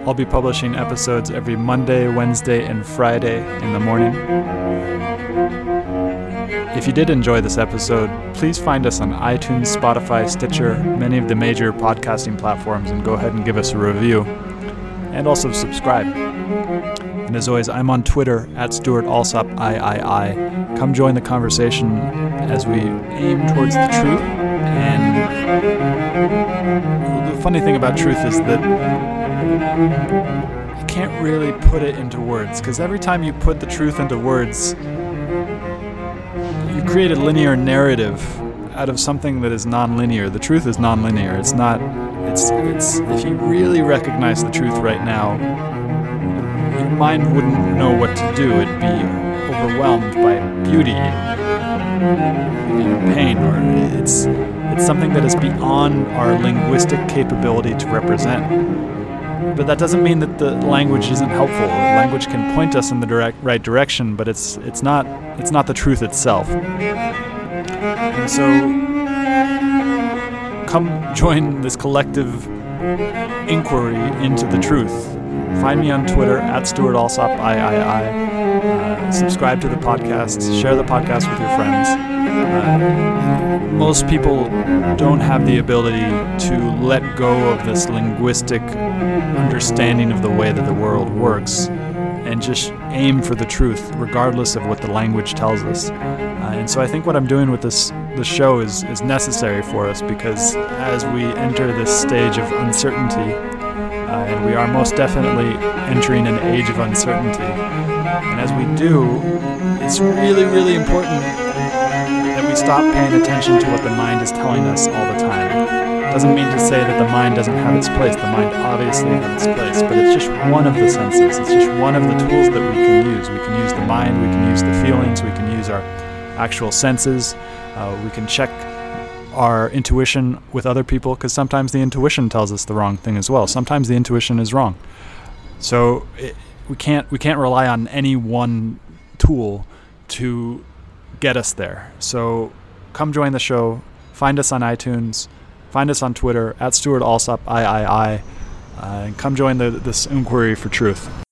I'll be publishing episodes every Monday, Wednesday, and Friday in the morning. If you did enjoy this episode, please find us on iTunes, Spotify, Stitcher, many of the major podcasting platforms, and go ahead and give us a review. And also subscribe. And as always, I'm on Twitter at Stuart Alsop III. Come join the conversation as we aim towards the truth. And the funny thing about truth is that you can't really put it into words because every time you put the truth into words, you create a linear narrative out of something that is nonlinear. The truth is nonlinear. It's not. It's. It's. If you really recognize the truth right now, mind wouldn't know what to do. It'd be overwhelmed by beauty and pain, or it's it's something that is beyond our linguistic capability to represent. But that doesn't mean that the language isn't helpful. Language can point us in the direct, right direction, but it's it's not it's not the truth itself. And so, come join this collective inquiry into the truth. Find me on Twitter at Stuart Alsop III. Uh, subscribe to the podcast. Share the podcast with your friends. Uh, most people don't have the ability to let go of this linguistic understanding of the way that the world works and just aim for the truth, regardless of what the language tells us. Uh, and so I think what I'm doing with this the show is is necessary for us because as we enter this stage of uncertainty, and we are most definitely entering an age of uncertainty. And as we do, it's really, really important that we stop paying attention to what the mind is telling us all the time doesn't mean to say that the mind doesn't have its place. The mind obviously has its place, but it's just one of the senses. It's just one of the tools that we can use. We can use the mind, we can use the feelings, we can use our actual senses. Uh, we can check our intuition with other people because sometimes the intuition tells us the wrong thing as well. Sometimes the intuition is wrong. So it, we can't we can't rely on any one tool to get us there. So come join the show. Find us on iTunes. Find us on Twitter at Stuart Alsop III, uh, and come join the, this inquiry for truth.